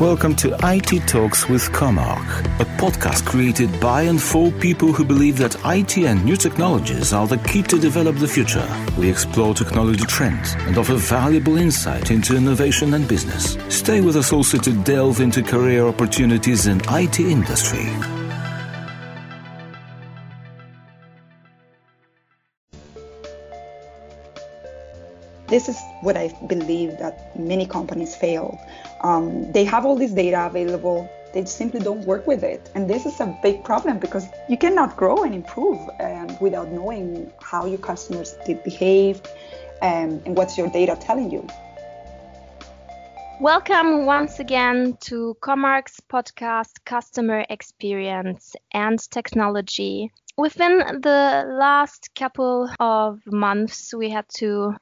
Welcome to IT Talks with Comarch, a podcast created by and for people who believe that IT and new technologies are the key to develop the future. We explore technology trends and offer valuable insight into innovation and business. Stay with us also to delve into career opportunities in IT industry. This is what I believe that many companies fail. Um, they have all this data available, they simply don't work with it. And this is a big problem because you cannot grow and improve um, without knowing how your customers did behave um, and what's your data telling you. Welcome once again to Comarch's podcast Customer Experience and Technology. Within the last couple of months, we had to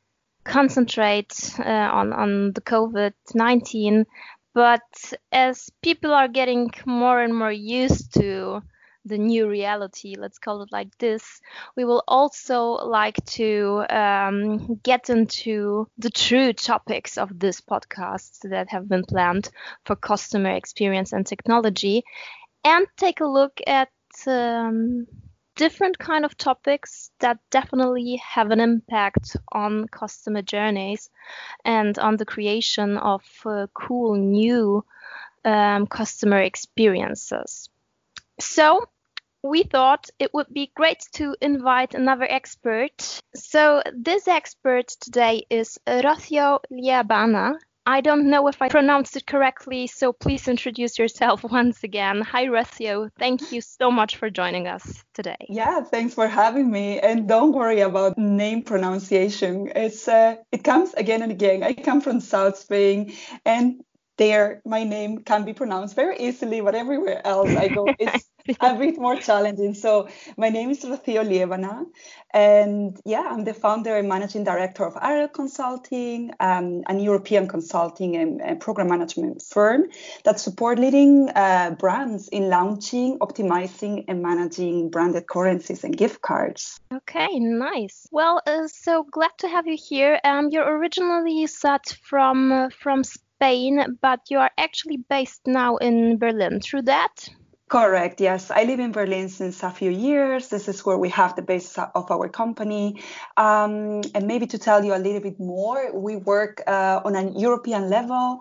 concentrate uh, on on the COVID nineteen, but as people are getting more and more used to the new reality, let's call it like this, we will also like to um, get into the true topics of this podcast that have been planned for customer experience and technology, and take a look at um, different kind of topics that definitely have an impact on customer journeys and on the creation of uh, cool new um, customer experiences. So we thought it would be great to invite another expert. So this expert today is Rocio Liabana. I don't know if I pronounced it correctly, so please introduce yourself once again. Hi, Rocio. Thank you so much for joining us today. Yeah, thanks for having me. And don't worry about name pronunciation. It's uh, it comes again and again. I come from South Spain, and there my name can be pronounced very easily, but everywhere else I go, it's a bit more challenging. So my name is Rocio Liebana, and yeah, I'm the founder and managing director of Ariel Consulting, um, an European consulting and, and, program management firm that support leading uh, brands in launching, optimizing, and managing branded currencies and gift cards. Okay, nice. Well, uh, so glad to have you here. Um, you're originally set from uh, from Spain, but you are actually based now in Berlin. Through that? Correct. Yes, I live in Berlin since a few years. This is where we have the base of our company. Um, and maybe to tell you a little bit more, we work uh, on a European level.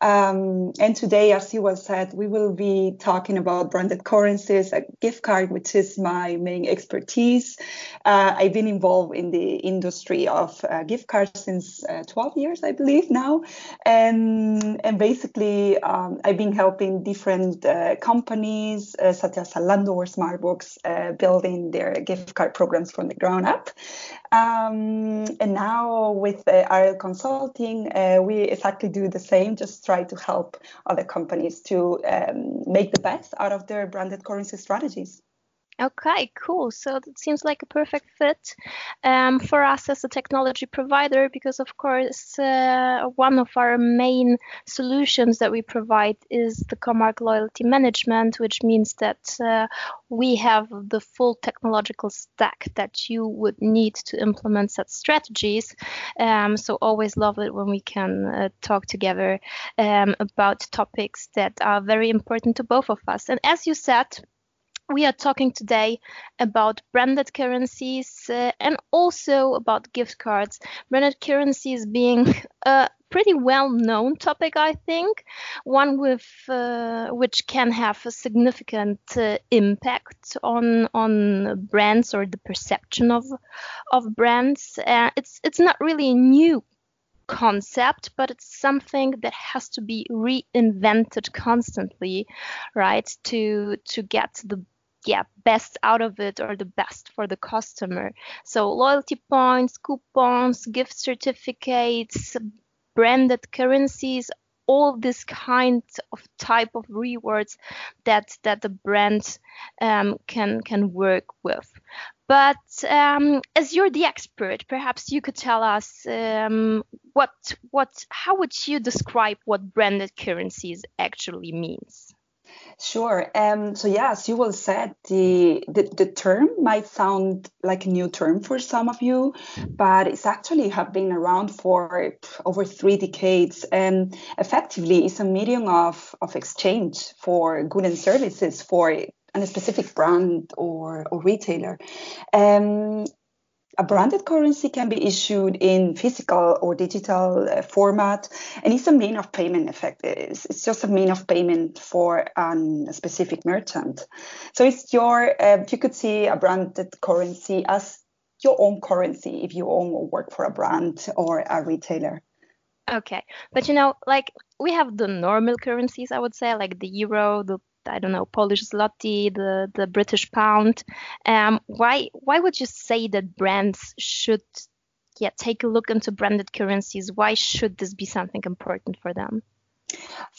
Um, and today, as you well said, we will be talking about branded currencies, a gift card, which is my main expertise. Uh, I've been involved in the industry of uh, gift cards since uh, 12 years, I believe now. And, and basically, um, I've been helping different uh, companies, uh, such as Zalando or Smartbox, uh, building their gift card programs from the ground up. Um, and now with uh, Ariel Consulting, uh, we exactly do the same, just try to help other companies to um, make the best out of their branded currency strategies. Okay, cool. So that seems like a perfect fit um, for us as a technology provider because, of course, uh, one of our main solutions that we provide is the Comarch Loyalty Management, which means that uh, we have the full technological stack that you would need to implement such strategies. Um, so always love it when we can uh, talk together um, about topics that are very important to both of us. And as you said, we are talking today about branded currencies uh, and also about gift cards. Branded currencies being a pretty well known topic, I think, one with uh, which can have a significant uh, impact on on brands or the perception of of brands. Uh, it's it's not really a new concept, but it's something that has to be reinvented constantly, right? To to get the yeah best out of it or the best for the customer. So loyalty points coupons gift certificates branded currencies all this kind of type of rewards that that the brand um, can can work with. But um, as you're the expert perhaps you could tell us um, what what how would you describe what branded currencies actually means Sure. Um, so yeah, as you well said, the, the, the term might sound like a new term for some of you, but it's actually have been around for over three decades, and effectively it's a medium of of exchange for goods and services for a specific brand or, or retailer. Um, a branded currency can be issued in physical or digital uh, format, and it's a mean of payment. Effect it's, it's just a mean of payment for an, a specific merchant. So it's your uh, you could see a branded currency as your own currency if you own or work for a brand or a retailer. Okay, but you know, like we have the normal currencies, I would say, like the euro, the I don't know Polish zloty, the the British pound. Um, why why would you say that brands should yeah take a look into branded currencies? Why should this be something important for them?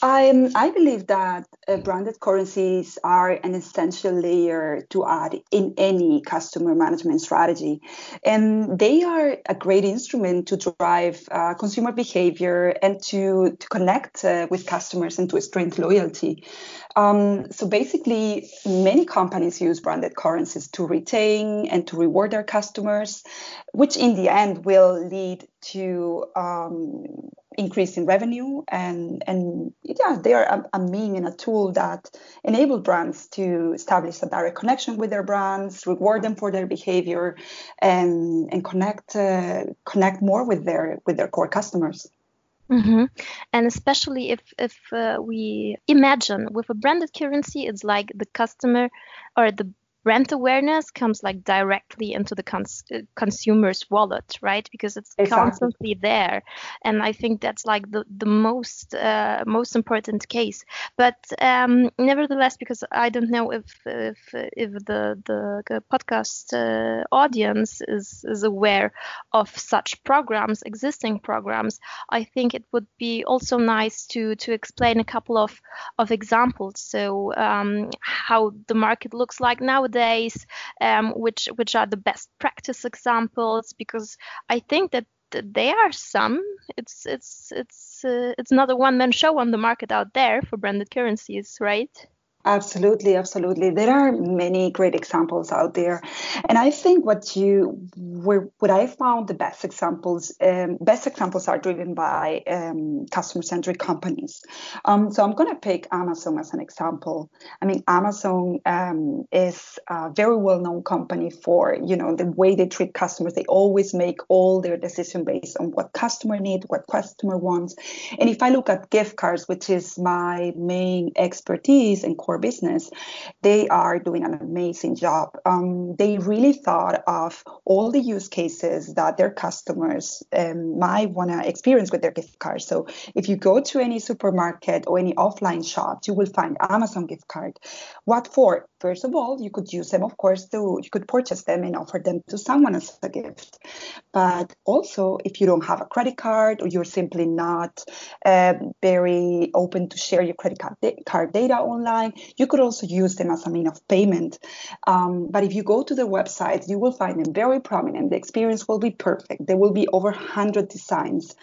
Um, I believe that uh, branded currencies are an essential layer to add in any customer management strategy. And they are a great instrument to drive uh, consumer behavior and to, to connect uh, with customers and to strengthen loyalty. Um, so basically, many companies use branded currencies to retain and to reward their customers, which in the end will lead to um, increase in revenue and and yeah they are a, a mean and a tool that enable brands to establish a direct connection with their brands reward them for their behavior and and connect uh, connect more with their with their core customers Mm-hmm. And especially if if uh, we imagine with a branded currency, it's like the customer or the brand awareness comes like directly into the cons- consumer's wallet right? Because it's exactly. constantly there. And i think that's like the, the most uh, most important case. But um, nevertheless because i don't know if if, if the the podcast uh, audience is is aware of such programs existing programs i think it would be also nice to to explain a couple of of examples. So um, how the market looks like nowadays days, um, which which are the best practice examples, because I think that there are some. It's it's it's uh, it's not a one man show on the market out there for branded currencies, right? Absolutely, absolutely. There are many great examples out there, and I think what you were, what I found the best examples, um, best examples are driven by um, customer-centric companies. Um, so I'm going to pick Amazon as an example. I mean, Amazon um, is a very well-known company for you know the way they treat customers. They always make all their decision based on what customer needs, what customer wants. And if I look at gift cards, which is my main expertise and core business, they are doing an amazing job. Um, they really thought of all the use cases that their customers um, might want to experience with their gift cards. So if you go to any supermarket or any offline shop, you will find Amazon gift card. What for? First of all, you could use them, of course, to you could purchase them and offer them to someone as a gift. But also, if you don't have a credit card or you're simply not uh, very open to share your credit card, card data online, you could also use them as a mean of payment. Um, but if you go to the website, you will find them very prominent. The experience will be perfect. There will be over 100 designs.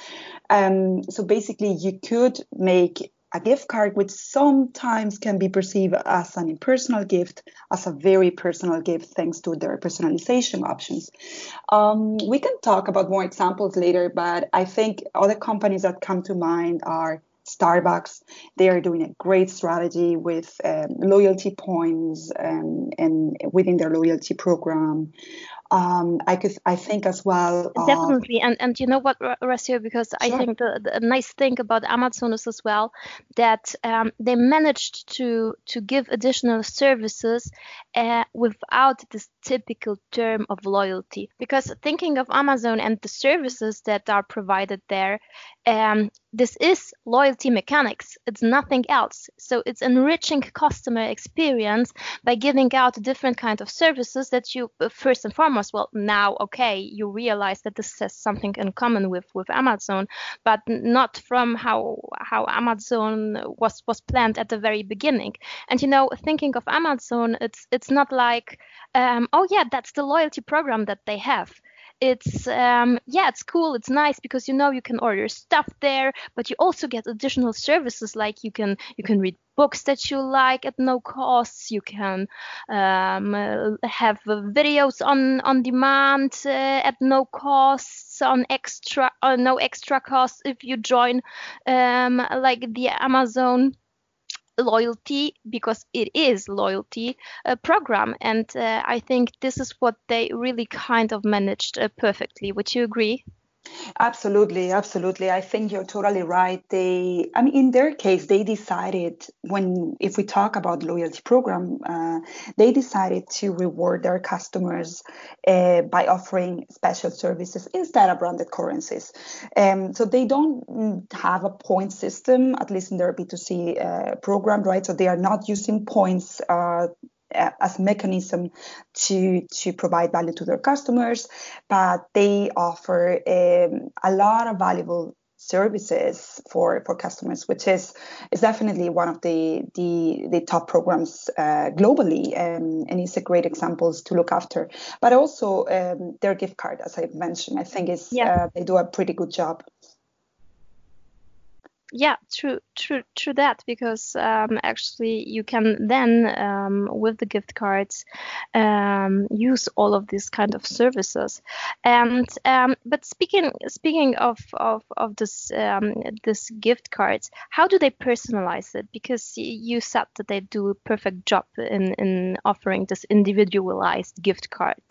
Um, so basically, you could make a gift card which sometimes can be perceived as an impersonal gift as a very personal gift thanks to their personalization options um, we can talk about more examples later but i think other companies that come to mind are Starbucks. They are doing a great strategy with um, loyalty points and, and within their loyalty program um, I could I think as well. Uh, Definitely, and and you know what, Rocio, because sure. I think the, the nice thing about Amazon is as well that um, they managed to to give additional services uh, without this typical term of loyalty. Because thinking of Amazon and the services that are provided there, um, this is loyalty mechanics. It's nothing else. So it's enriching customer experience by giving out different kind of services that you uh, first and foremost, well, now okay, you realize that this has something in common with with Amazon, but not from how how Amazon was was planned at the very beginning. And you know, thinking of Amazon, it's it's not like um, oh yeah, that's the loyalty program that they have. It's um, yeah it's cool it's nice because you know you can order stuff there but you also get additional services like you can you can read books that you like at no costs you can um, uh, have uh, videos on on demand uh, at no costs on extra uh, no extra costs if you join um, like the amazon loyalty because it is loyalty uh, program. And uh, i think this is what they really kind of managed uh, perfectly. Would you agree Absolutely, absolutely. I think you're totally right. They, I mean, in their case, they decided when, if we talk about loyalty program, uh, they decided to reward their customers uh, by offering special services instead of branded currencies. Um, so they don't have a point system, at least in their B2C uh, program, right? So they are not using points uh, as mechanism to to provide value to their customers, but they offer um, a lot of valuable services for for customers, which is is definitely one of the the, the top programs uh, globally, um, and it's a great examples to look after. But also um, their gift card, as I mentioned, I think is yeah. uh, they do a pretty good job yeah true true true that because um, actually you can then um, with the gift cards um, use all of these kind of services. And um, but speaking speaking of of, of this um, this gift cards how do they personalize it? Because you said that they do a perfect job in in offering this individualized gift card.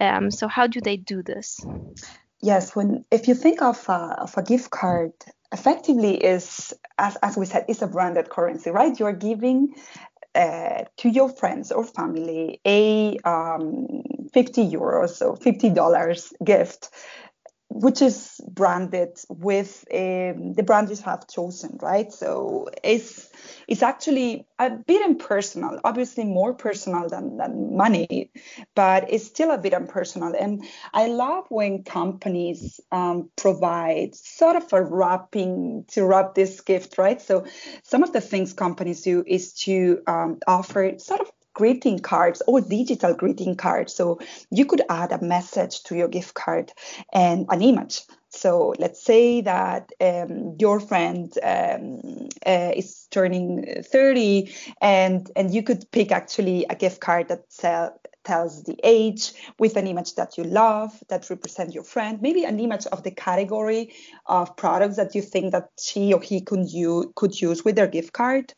Um, so how do they do this? Yes, when if you think of a, of a gift card effectively is, as, as we said, is a branded currency, right? You're giving uh, to your friends or family a um, 50 euros or $50 gift which is branded with um, the brand you have chosen, right? So it's it's actually a bit impersonal, obviously more personal than, than money, but it's still a bit impersonal. And I love when companies um, provide sort of a wrapping to wrap this gift, right? So some of the things companies do is to um, offer sort of greeting cards or digital greeting cards. So you could add a message to your gift card and an image. So let's say that um, your friend um, uh, is turning 30, and and you could pick actually a gift card that sell, tells the age with an image that you love that represent your friend, maybe an image of the category of products that you think that she or he could use could use with their gift card.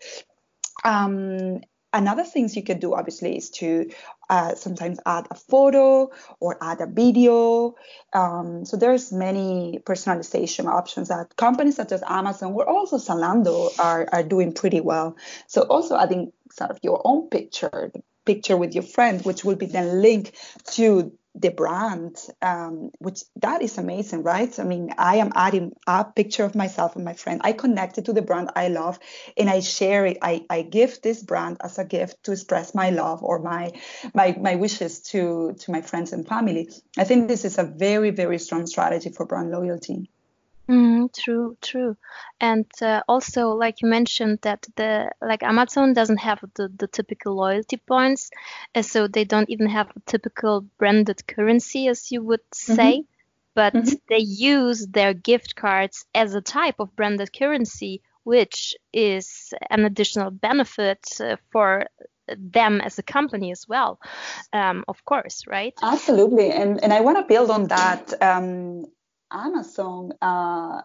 Um, another things you can do obviously is to uh, sometimes add a photo or add a video. Um, so there's many personalization options that companies such as amazon or also zalando are, are doing pretty well. So also adding sort of your own picture the picture with your friend which will be then linked to the brand, um, which that is amazing, right? I mean, I am adding a picture of myself and my friend. I connected to the brand I love, and I share it. I, I give this brand as a gift to express my love or my my my wishes to to my friends and family. I think this is a very very strong strategy for brand loyalty. Mm, true, true, and uh, also like you mentioned that the like Amazon doesn't have the, the typical loyalty points, uh, so they don't even have a typical branded currency as you would mm-hmm. say, mm-hmm. but mm-hmm. they use their gift cards as a type of branded currency, which is an additional benefit uh, for them as a company as well um, of course right absolutely and and i want to build on that um, Amazon uh,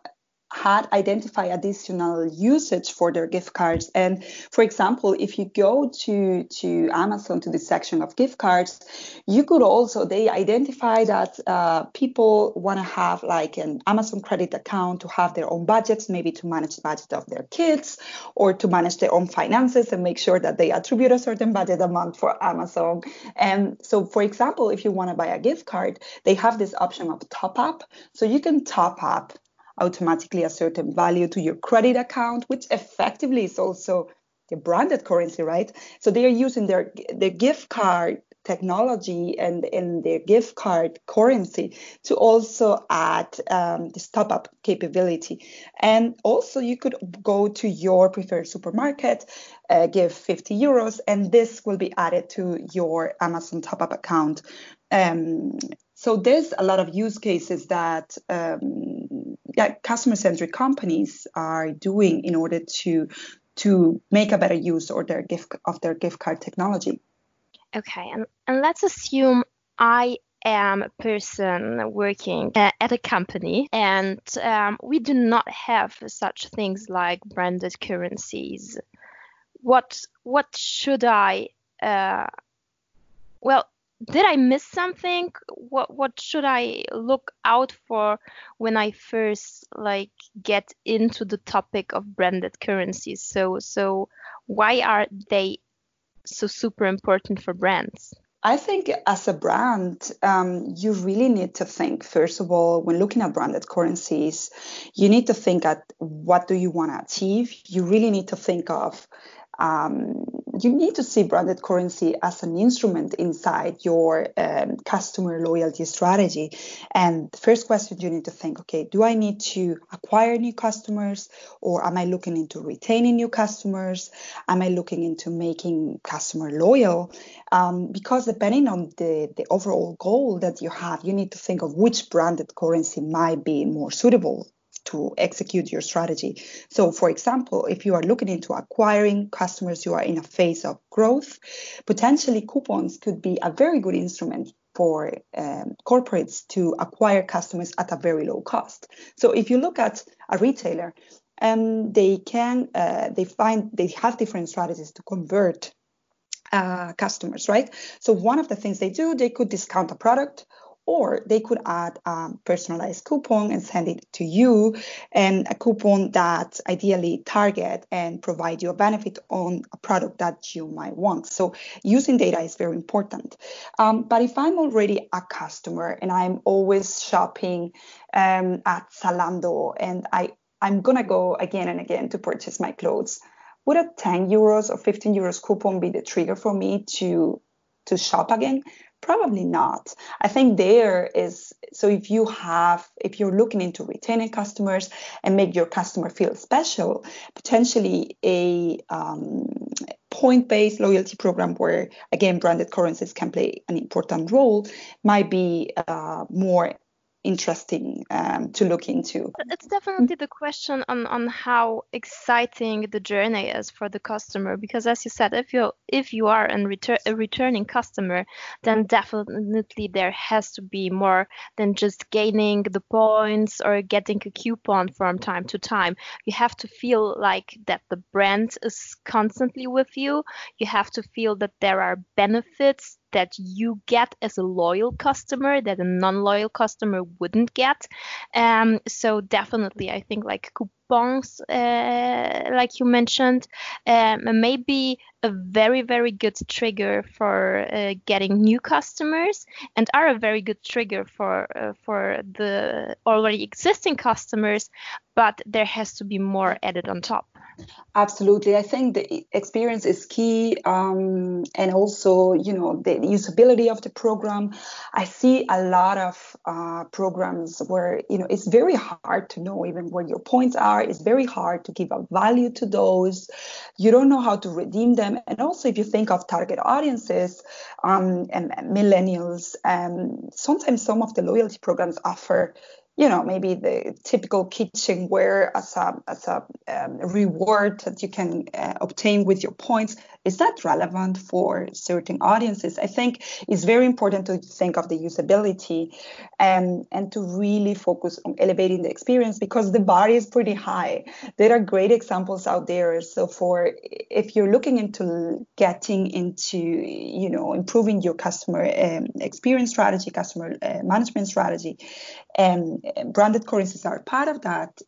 had identified additional usage for their gift cards. And for example, if you go to, to Amazon to the section of gift cards, you could also, they identify that uh, people want to have like an Amazon credit account to have their own budgets, maybe to manage the budget of their kids or to manage their own finances and make sure that they attribute a certain budget a month for Amazon. And so, for example, if you want to buy a gift card, they have this option of top up. So you can top up automatically a certain value to your credit account, which effectively is also the branded currency, right? So they are using their the gift card technology and in their gift card currency to also add um, this top up capability. And also, you could go to your preferred supermarket, uh, give 50 euros, and this will be added to your Amazon top up account. Um, so there's a lot of use cases that um, yeah, customer-centric companies are doing in order to to make a better use or their gift of their gift card technology. Okay, and, and let's assume I am a person working uh, at a company and um, we do not have such things like branded currencies. What what should I uh, well did I miss something? What what should I look out for when I first like get into the topic of branded currencies? So so why are they so super important for brands? I think as a brand, um, you really need to think, first of all, when looking at branded currencies, you need to think at what do you want to achieve. You really need to think of um, you need to see branded currency as an instrument inside your um, customer loyalty strategy. And the first question you need to think okay, do I need to acquire new customers or am I looking into retaining new customers? Am I looking into making customer loyal? Um, because depending on the, the overall goal that you have, you need to think of which branded currency might be more suitable to execute your strategy. So, for example, if you are looking into acquiring customers, you are in a phase of growth, potentially coupons could be a very good instrument for um, corporates to acquire customers at a very low cost. So, if you look at a retailer, um, they can uh, they find they have different strategies to convert uh, customers, right? So one of the things they do, they could discount a product or they could add a personalized coupon and send it to you and a coupon that ideally target and provide you a benefit on a product that you might want. So using data is very important. Um, but if i'm already a customer and i'm always shopping um, at zalando and i i'm gonna go again and again to purchase my clothes would a 10 euros or 15 euros coupon be the trigger for me to to shop again Probably not. I think there is so if you have if you're looking into retaining customers and make your customer feel special, potentially a um, point-based loyalty program where again branded currencies can play an important role might be uh, more interesting um, to look into. It's definitely the question on, on how exciting the journey is for the customer because as you said if you if you are retur- a returning customer then definitely there has to be more than just gaining the points or getting a coupon from time to time you have to feel like that the brand is constantly with you you have to feel that there are benefits that you get as a loyal customer that a non-loyal customer wouldn't get. Um, so definitely, I think like coupons, uh, like you mentioned, um, maybe a very very good trigger for uh, getting new customers, and are a very good trigger for uh, for the already existing customers. But there has to be more added on top. Absolutely, I think the experience is key, um, and also you know the usability of the program. I see a lot of uh, programs where you know it's very hard to know even where your points are. It's very hard to give a value to those. You don't know how to redeem them, and also if you think of target audiences um, and, and millennials, um, sometimes some of the loyalty programs offer you know maybe the typical kitchenware as a as a um, reward that you can uh, obtain with your points is that relevant for certain audiences? I think it's very important to think of the usability and and to really focus on elevating the experience because the bar is pretty high. There are great examples out there. So for if you're looking into getting into you know improving your customer um, experience strategy customer uh, management strategy and branded currencies are part of that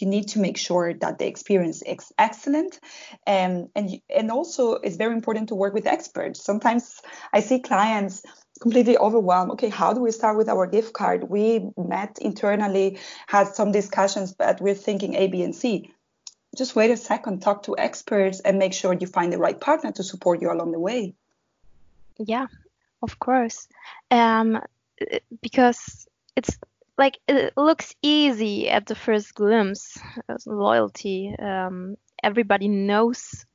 you need to make sure that the experience is excellent. And and and also it's very important to work with experts. Sometimes i see clients completely overwhelmed. Okay how do we start with our gift card? We met internally had some discussions but we're thinking a b and c. Just wait a second talk to experts and make sure you find the right partner to support you along the way. Yeah of course. Um, because it's like it looks easy at the first glimpse loyalty um, everybody knows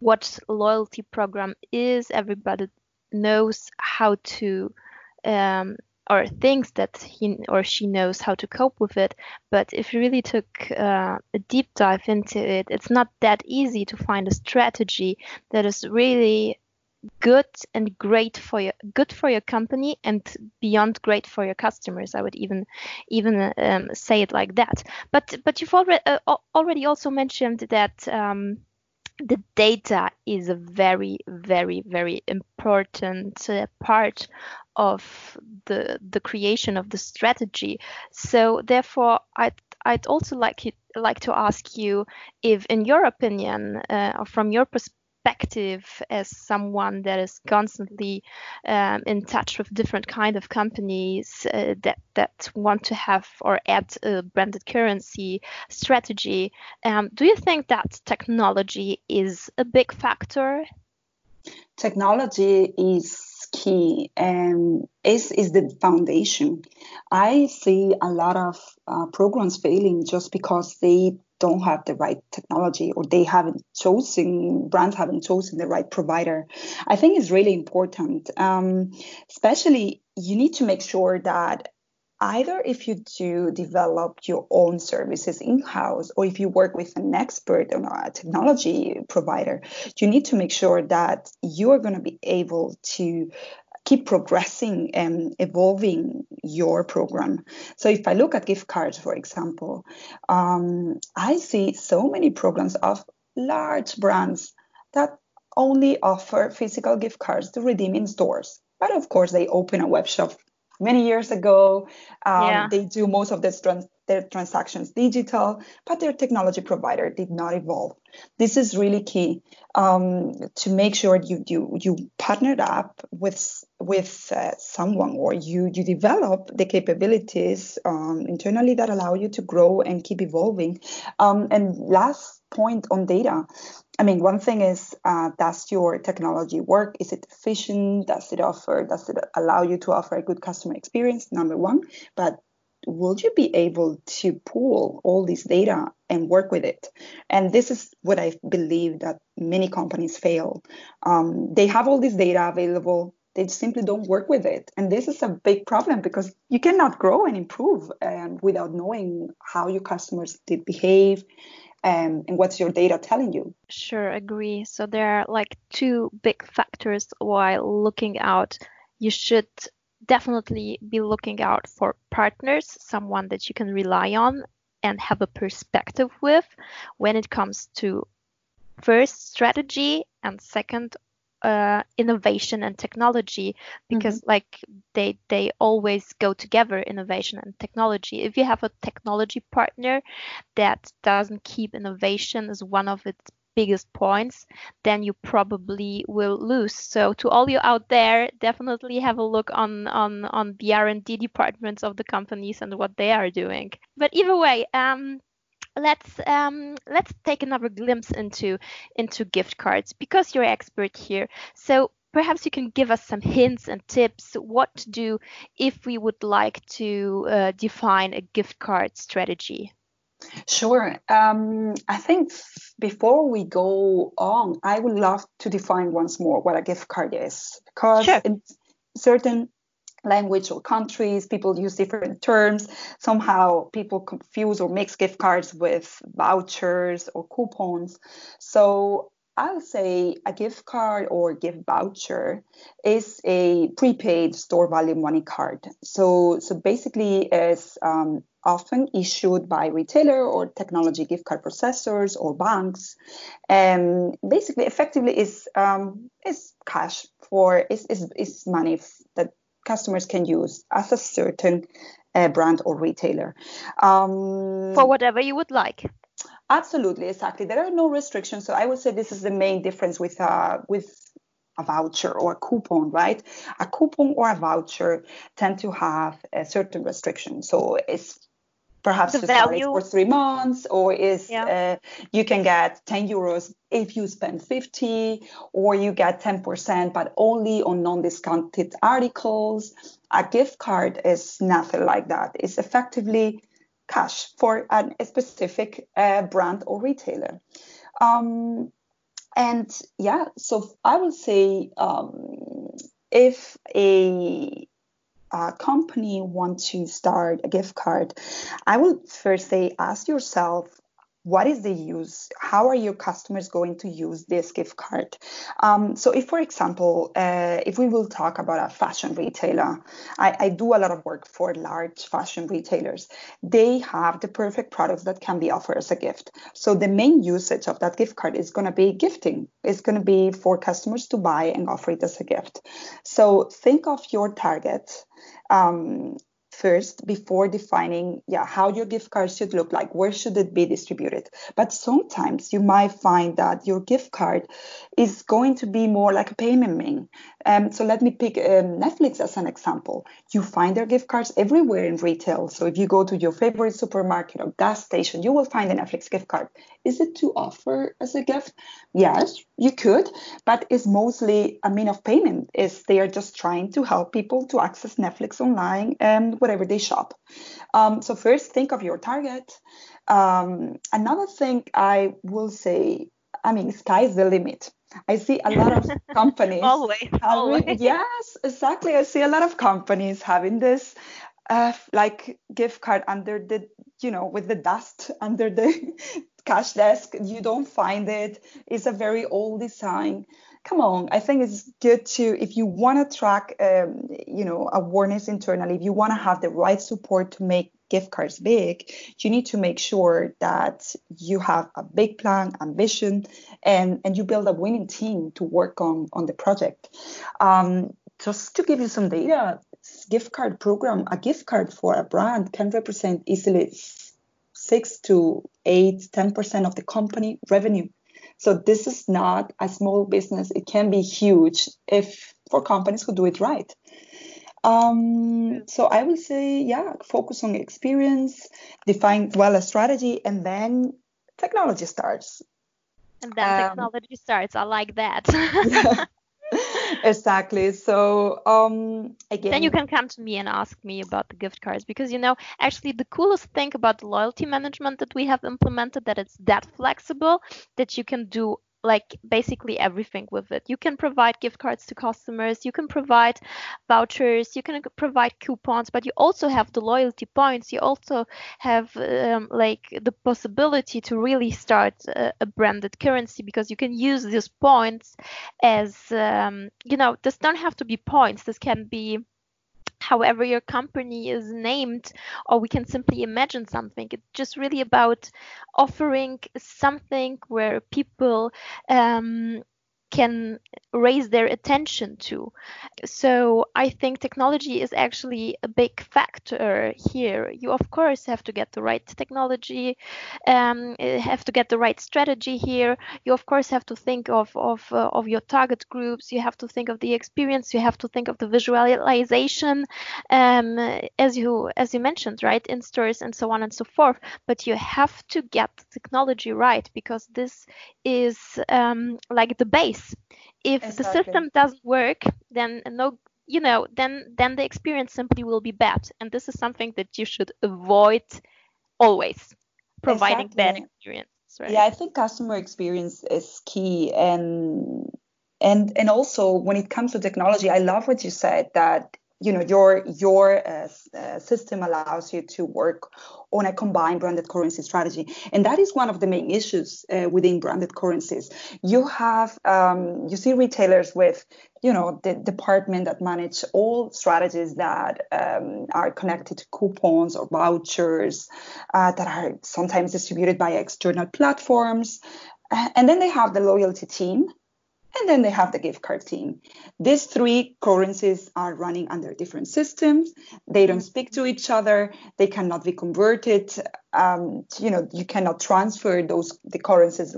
what loyalty program is everybody knows how to um, or thinks that he or she knows how to cope with it. But if you really took uh, a deep dive into it, it's not that easy to find a strategy that is really good and great for your good for your company and beyond great for your customers. I would even even um, say it like that. But but you've already uh, already also mentioned that um, the data is a very very very important uh, part of the the creation of the strategy. So therefore i'd i'd also like like to ask you if in your opinion uh, or from your perspective perspective as someone that is constantly um, in touch with different kind of companies uh, that that want to have or add a branded currency strategy. Um, do you think that technology is a big factor? Technology is key and is is the foundation. I see a lot of uh, programs failing just because they don't have the right technology or they haven't chosen brands haven't chosen the right provider i think is really important. Um, especially you need to make sure that either if you do develop your own services in-house or if you work with an expert or a technology provider you need to make sure that you are going to be able to keep progressing and evolving your program. So if I look at gift cards, for example, um, I see so many programs of large brands that only offer physical gift cards to redeem in stores. But of course, they open a web shop many years ago. Um, yeah. They do most of the trans- their transactions digital, but their technology provider did not evolve. This is really key um, to make sure you you you partnered up with with uh, someone or you you develop the capabilities um, internally that allow you to grow and keep evolving. Um, and last point on data. I mean, one thing is, uh, does your technology work? Is it efficient? Does it offer? Does it allow you to offer a good customer experience? Number one, but will you be able to pull all this data and work with it? And this is what I believe that many companies fail. Um, they have all this data available, they simply don't work with it. And this is a big problem because you cannot grow and improve um, without knowing how your customers did behave um, and what's your data telling you. Sure, agree. So there are like two big factors while looking out. You should definitely be looking out for partners, someone that you can rely on and have a perspective with when it comes to first strategy and second uh, innovation and technology because mm-hmm. like they they always go together innovation and technology if you have a technology partner that doesn't keep innovation as one of its biggest points, then you probably will lose. So to all you out there, definitely have a look on on on the R&D departments of the companies and what they are doing. But either way, um, let's um, let's take another glimpse into into gift cards because you're expert here. So perhaps you can give us some hints and tips what to do if we would like to uh, define a gift card strategy. Sure. Um, I think before we go on, I would love to define once more what a gift card is because sure. in certain language or countries people use different terms somehow people confuse or mix gift cards with vouchers or coupons so I'll say a gift card or gift voucher is a prepaid store value money card. So, so basically, it's um, often issued by retailer or technology gift card processors or banks, and basically, effectively, is um, is cash for is is, is money that customers can use as a certain uh, brand or retailer um, for whatever you would like. Absolutely, exactly. There are no restrictions. So I would say this is the main difference with uh, with a voucher or a coupon, right? A coupon or a voucher tend to have a certain restriction. So it's perhaps the value for three months, or is yeah. uh, you can get 10 euros if you spend 50, or you get 10%, but only on non-discounted articles. A gift card is nothing like that. It's effectively cash for a specific uh, brand or retailer. Um, and yeah, so I would say um, if a a company want to start a gift card, I would first say ask yourself what is the use? How are your customers going to use this gift card? Um, so if for example uh, if we will talk about a fashion retailer I, I, do a lot of work for large fashion retailers. They have the perfect products that can be offered as a gift. So the main usage of that gift card is going to be gifting. It's going to be for customers to buy and offer it as a gift. So think of your target um, first before defining yeah how your gift card should look like where should it be distributed. But sometimes you might find that your gift card is going to be more like a payment link um, so let me pick um, netflix as an example. You find their gift cards everywhere in retail. So if you go to your favorite supermarket or gas station you will find a netflix gift card. Is it to offer as a gift? Yes you could but it's mostly a mean of payment. Is they are just trying to help people to access netflix online and whatever they shop um, so first think of your target um, another thing i will say i mean sky's the limit I see a lot of companies. always, having, always. Yes, exactly. I see a lot of companies having this uh, like gift card under the, you know, with the dust under the cash desk. You don't find it. It's a very old design. Come on, I think it's good to if you want to track, um, you know, awareness internally. If you want to have the right support to make gift cards big, you need to make sure that you have a big plan, ambition, and and you build a winning team to work on on the project. Um, just to give you some data, gift card program, a gift card for a brand can represent easily six to eight, 10% of the company revenue. So this is not a small business. It can be huge if for companies who do it right. Um, so I will say, yeah, focus on experience, define well a strategy, and then technology starts. And then um, technology starts. I like that. exactly. So um, again, then you can come to me and ask me about the gift cards because you know actually the coolest thing about the loyalty management that we have implemented that it's that flexible that you can do like basically everything with it. You can provide gift cards to customers, you can provide vouchers, you can provide coupons, but you also have the loyalty points. You also have um, like the possibility to really start a, a, branded currency because you can use these points as um, you know. This don't have to be points. This can be however your company is named or we can simply imagine something. It's just really about offering something where people um, can raise their attention to. So I think technology is actually a big factor here. You of course have to get the right technology, um, have to get the right strategy here. You of course have to think of of uh, of your target groups. You have to think of the experience. You have to think of the visualization, um, as you as you mentioned, right, in stores and so on and so forth. But you have to get the technology right because this is um, like the base if exactly. the system doesn't work then no you know then then the experience simply will be bad and this is something that you should avoid always providing exactly. bad experience right? yeah i think customer experience is key and and and also when it comes to technology i love what you said that you know your your uh, uh, system allows you to work on a combined branded currency strategy. And that is one of the main issues uh, within branded currencies. You have um, you see retailers with you know the department that manage all strategies that um, are connected to coupons or vouchers uh, that are sometimes distributed by external platforms. And then they have the loyalty team and then they have the gift card team. These three currencies are running under different systems. They don't mm-hmm. speak to each other. They cannot be converted. Um, you know, you cannot transfer those the currencies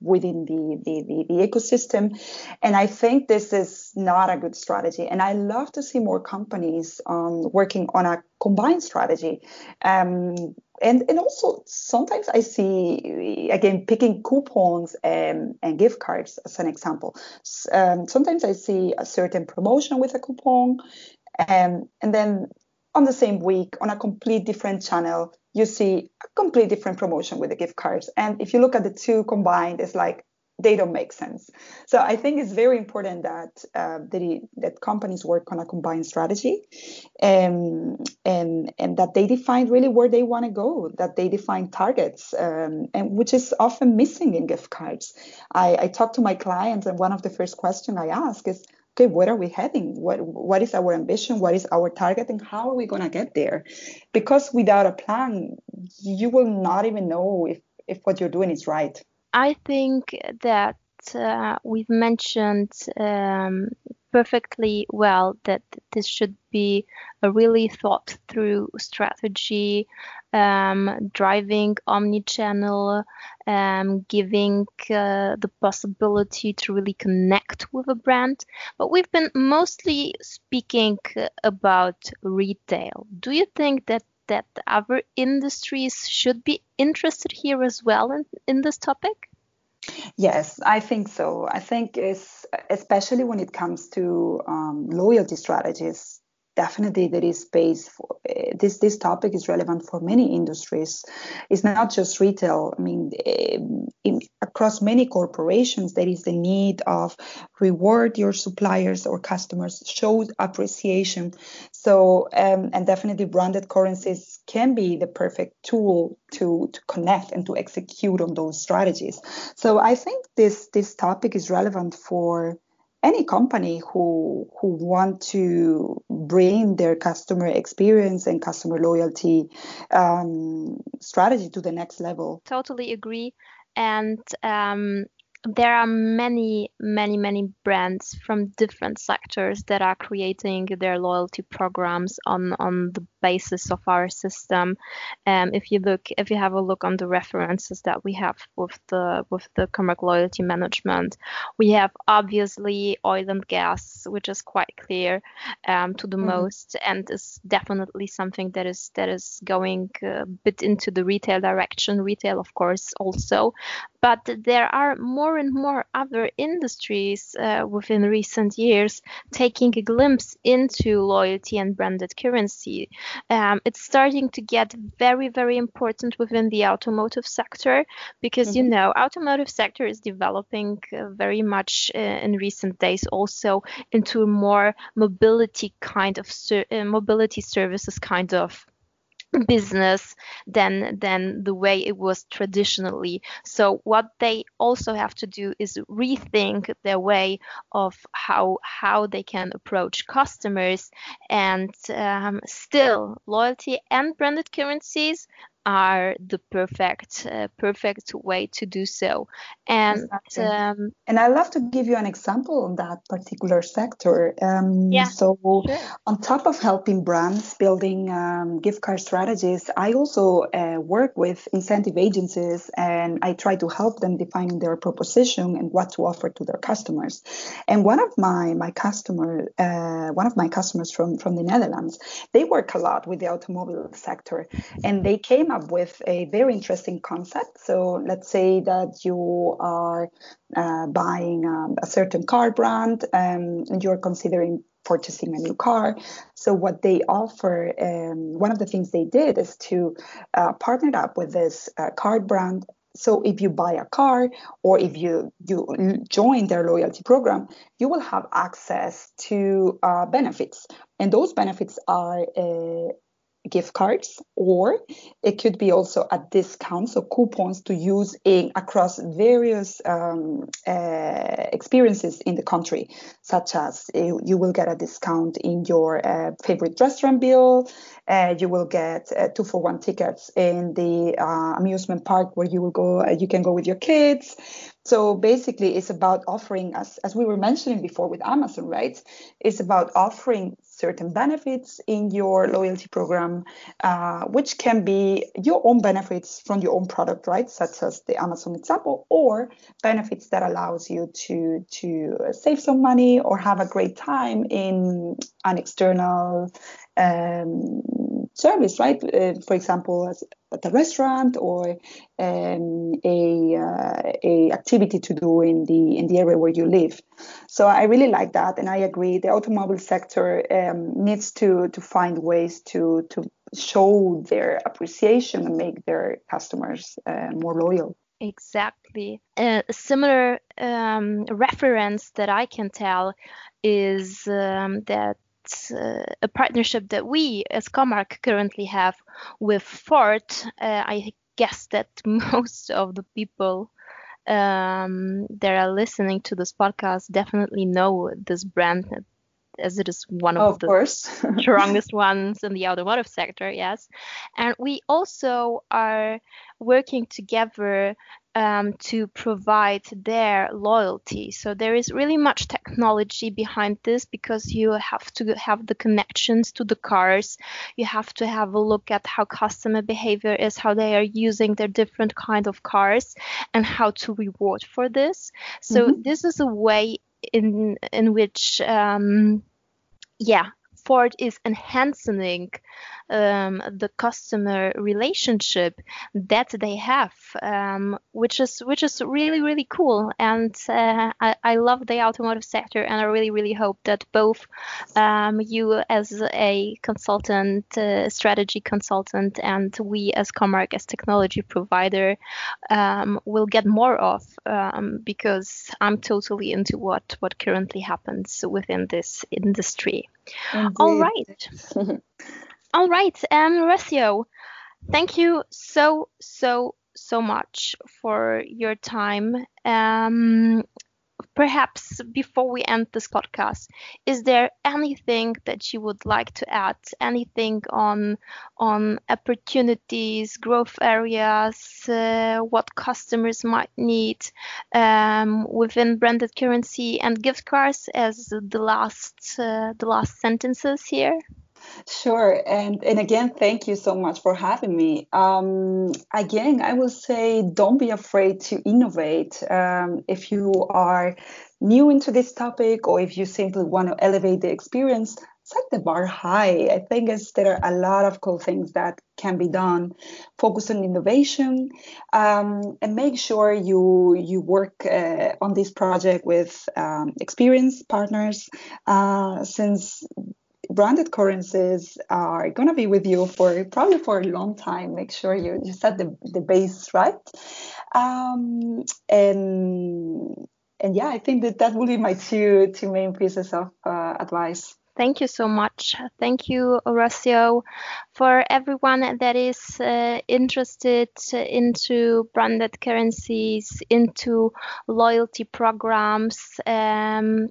within the, the, the, the ecosystem. And I think this is not a good strategy. And I love to see more companies um, working on a combined strategy. Um, and and also sometimes I see again picking coupons and, and gift cards as an example. Um, sometimes I see a certain promotion with a coupon, and and then on the same week on a complete different channel you see a complete different promotion with the gift cards. And if you look at the two combined, it's like they don't make sense. So I think it's very important that uh, that, that companies work on a combined strategy, and um, and and that they define really where they want to go, that they define targets, um, and which is often missing in gift cards. I, I talk to my clients, and one of the first questions I ask is, okay, where are we heading? What what is our ambition? What is our target, and how are we going to get there? Because without a plan, you will not even know if if what you're doing is right. I think that uh, we've mentioned um, perfectly well that this should be a really thought through strategy, um, driving omni-channel, um, giving uh, the possibility to really connect with a brand. But we've been mostly speaking about retail. Do you think that that other industries should be interested here as well in, in this topic? Yes, I think so. I think it's especially when it comes to um, loyalty strategies definitely there is space for uh, this this topic is relevant for many industries. It's not just retail. I mean um, in, across many corporations there is the need of reward your suppliers or customers show appreciation. So um, and definitely branded currencies can be the perfect tool to to connect and to execute on those strategies. So i think this this topic is relevant for any company who who want to bring their customer experience and customer loyalty um, strategy to the next level. Totally agree. And um, there are many, many, many brands from different sectors that are creating their loyalty programs on on the basis of our system. Um, if you look, if you have a look on the references that we have with the with the Comarch loyalty management, we have obviously oil and gas, which is quite clear um, to the mm-hmm. most, and is definitely something that is that is going a bit into the retail direction. Retail, of course, also, but there are more and more other industries uh, within recent years taking a glimpse into loyalty and branded currency. Um, it's starting to get very, very important within the automotive sector because, mm-hmm. you know, automotive sector is developing uh, very much uh, in recent days also into a more mobility kind of ser- uh, mobility services kind of business than than the way it was traditionally. So what they also have to do is rethink their way of how how they can approach customers and um, still loyalty and branded currencies are the perfect uh, perfect way to do so and exactly. um, and i love to give you an example on that particular sector um, yeah, so sure. on top of helping brands building um, gift card strategies i also uh, work with incentive agencies and i try to help them defining their proposition and what to offer to their customers and one of my my customer uh, one of my customers from from the netherlands they work a lot with the automobile sector and they came up with a very interesting concept. So let's say that you are uh, buying um, a certain car brand um, and you're considering purchasing a new car. So what they offer, um, one of the things they did is to uh, partner up with this uh, car brand so if you buy a car or if you you join their loyalty program you will have access to uh, benefits and those benefits are uh, gift cards, or it could be also a discount, so coupons to use in across various um, uh, experiences in the country, such as you, you will get a discount in your uh, favorite restaurant bill, uh, you will get uh, two for one tickets in the uh, amusement park where you will go, uh, you can go with your kids. So basically, it's about offering, as, as we were mentioning before with Amazon, right? It's about offering certain benefits in your loyalty program, uh, which can be your own benefits from your own product, right? Such as the Amazon example, or benefits that allows you to to save some money or have a great time in an external um, service, right? Uh, for example, at a restaurant or um, a, uh, a activity to do in the in the area where you live. So I really like that, and I agree. The automobile sector um, needs to to find ways to to show their appreciation and make their customers uh, more loyal. Exactly. A similar um, reference that I can tell is um, that uh, a partnership that we as Comarch currently have with Ford. Uh, I guess that most of the people um, that are listening to this podcast definitely know this brand as it is one of, of the strongest ones in the automotive sector, yes. And we also are working together um, to provide their loyalty. So there is really much technology behind this because you have to have the connections to the cars. You have to have a look at how customer behavior is, how they are using their different kind of cars, and how to reward for this. So mm-hmm. this is a way in in which um, yeah Ford is enhancing um, the customer relationship that they have, um, which is which is really really cool. And uh, I, I, love the automotive sector, and I really really hope that both um, you as a consultant, uh, strategy consultant, and we as Comarch as technology provider um, will get more of um, because I'm totally into what what currently happens within this industry. Indeed. All right. All right, um, Horacio, thank you so, so, so much for your time. Um, perhaps before we end this podcast, is there anything that you would like to add? Anything on on opportunities, growth areas, uh, what customers might need um, within branded currency and gift cards as the last uh, the last sentences here? Sure. And, and again, thank you so much for having me. Um, again, I will say don't be afraid to innovate. Um, if you are new into this topic or if you simply want to elevate the experience, set the bar high. I think there are a lot of cool things that can be done. Focus on innovation um, and make sure you you work uh, on this project with um, experienced partners, uh, since branded currencies are going to be with you for probably for a long time. Make sure you, you set the, the base right. Um, and and yeah, I think that that will be my two two main pieces of uh, advice. Thank you so much. Thank you, Horacio. For everyone that is uh, interested into branded currencies, into loyalty programs, um,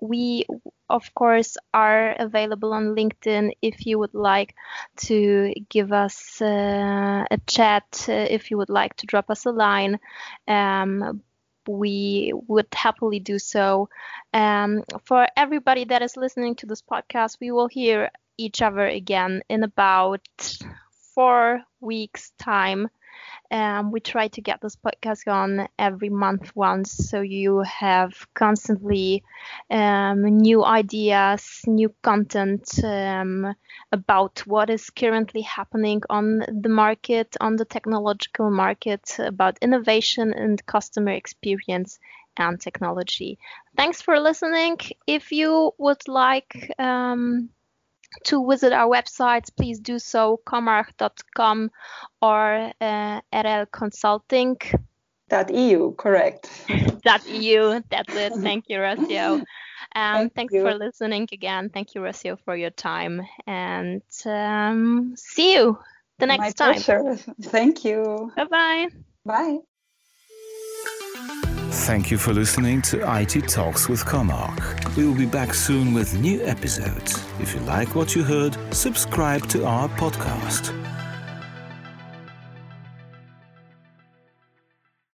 we of course are available on linkedin if you would like to give us uh, a chat uh, if you would like to drop us a line. Um, we would happily do so. Um, for everybody that is listening to this podcast we will hear each other again in about four weeks time um, we try to get this podcast on every month once, so you have constantly um, new ideas, new content um, about what is currently happening on the market, on the technological market, about innovation and customer experience and technology. Thanks for listening. If you would like um, to visit our websites, please do so, comarch.com or uh, RL Consulting. That EU, correct. EU, that's it. Thank you, Horacio. Um, Thank thanks you. for listening again. Thank you, Horacio, for your time. And um, see you the next My time. Pleasure. Thank you. Bye-bye. Bye. Thank you for listening to IT Talks with Comarch. We will be back soon with new episodes. If you like what you heard, subscribe to our podcast.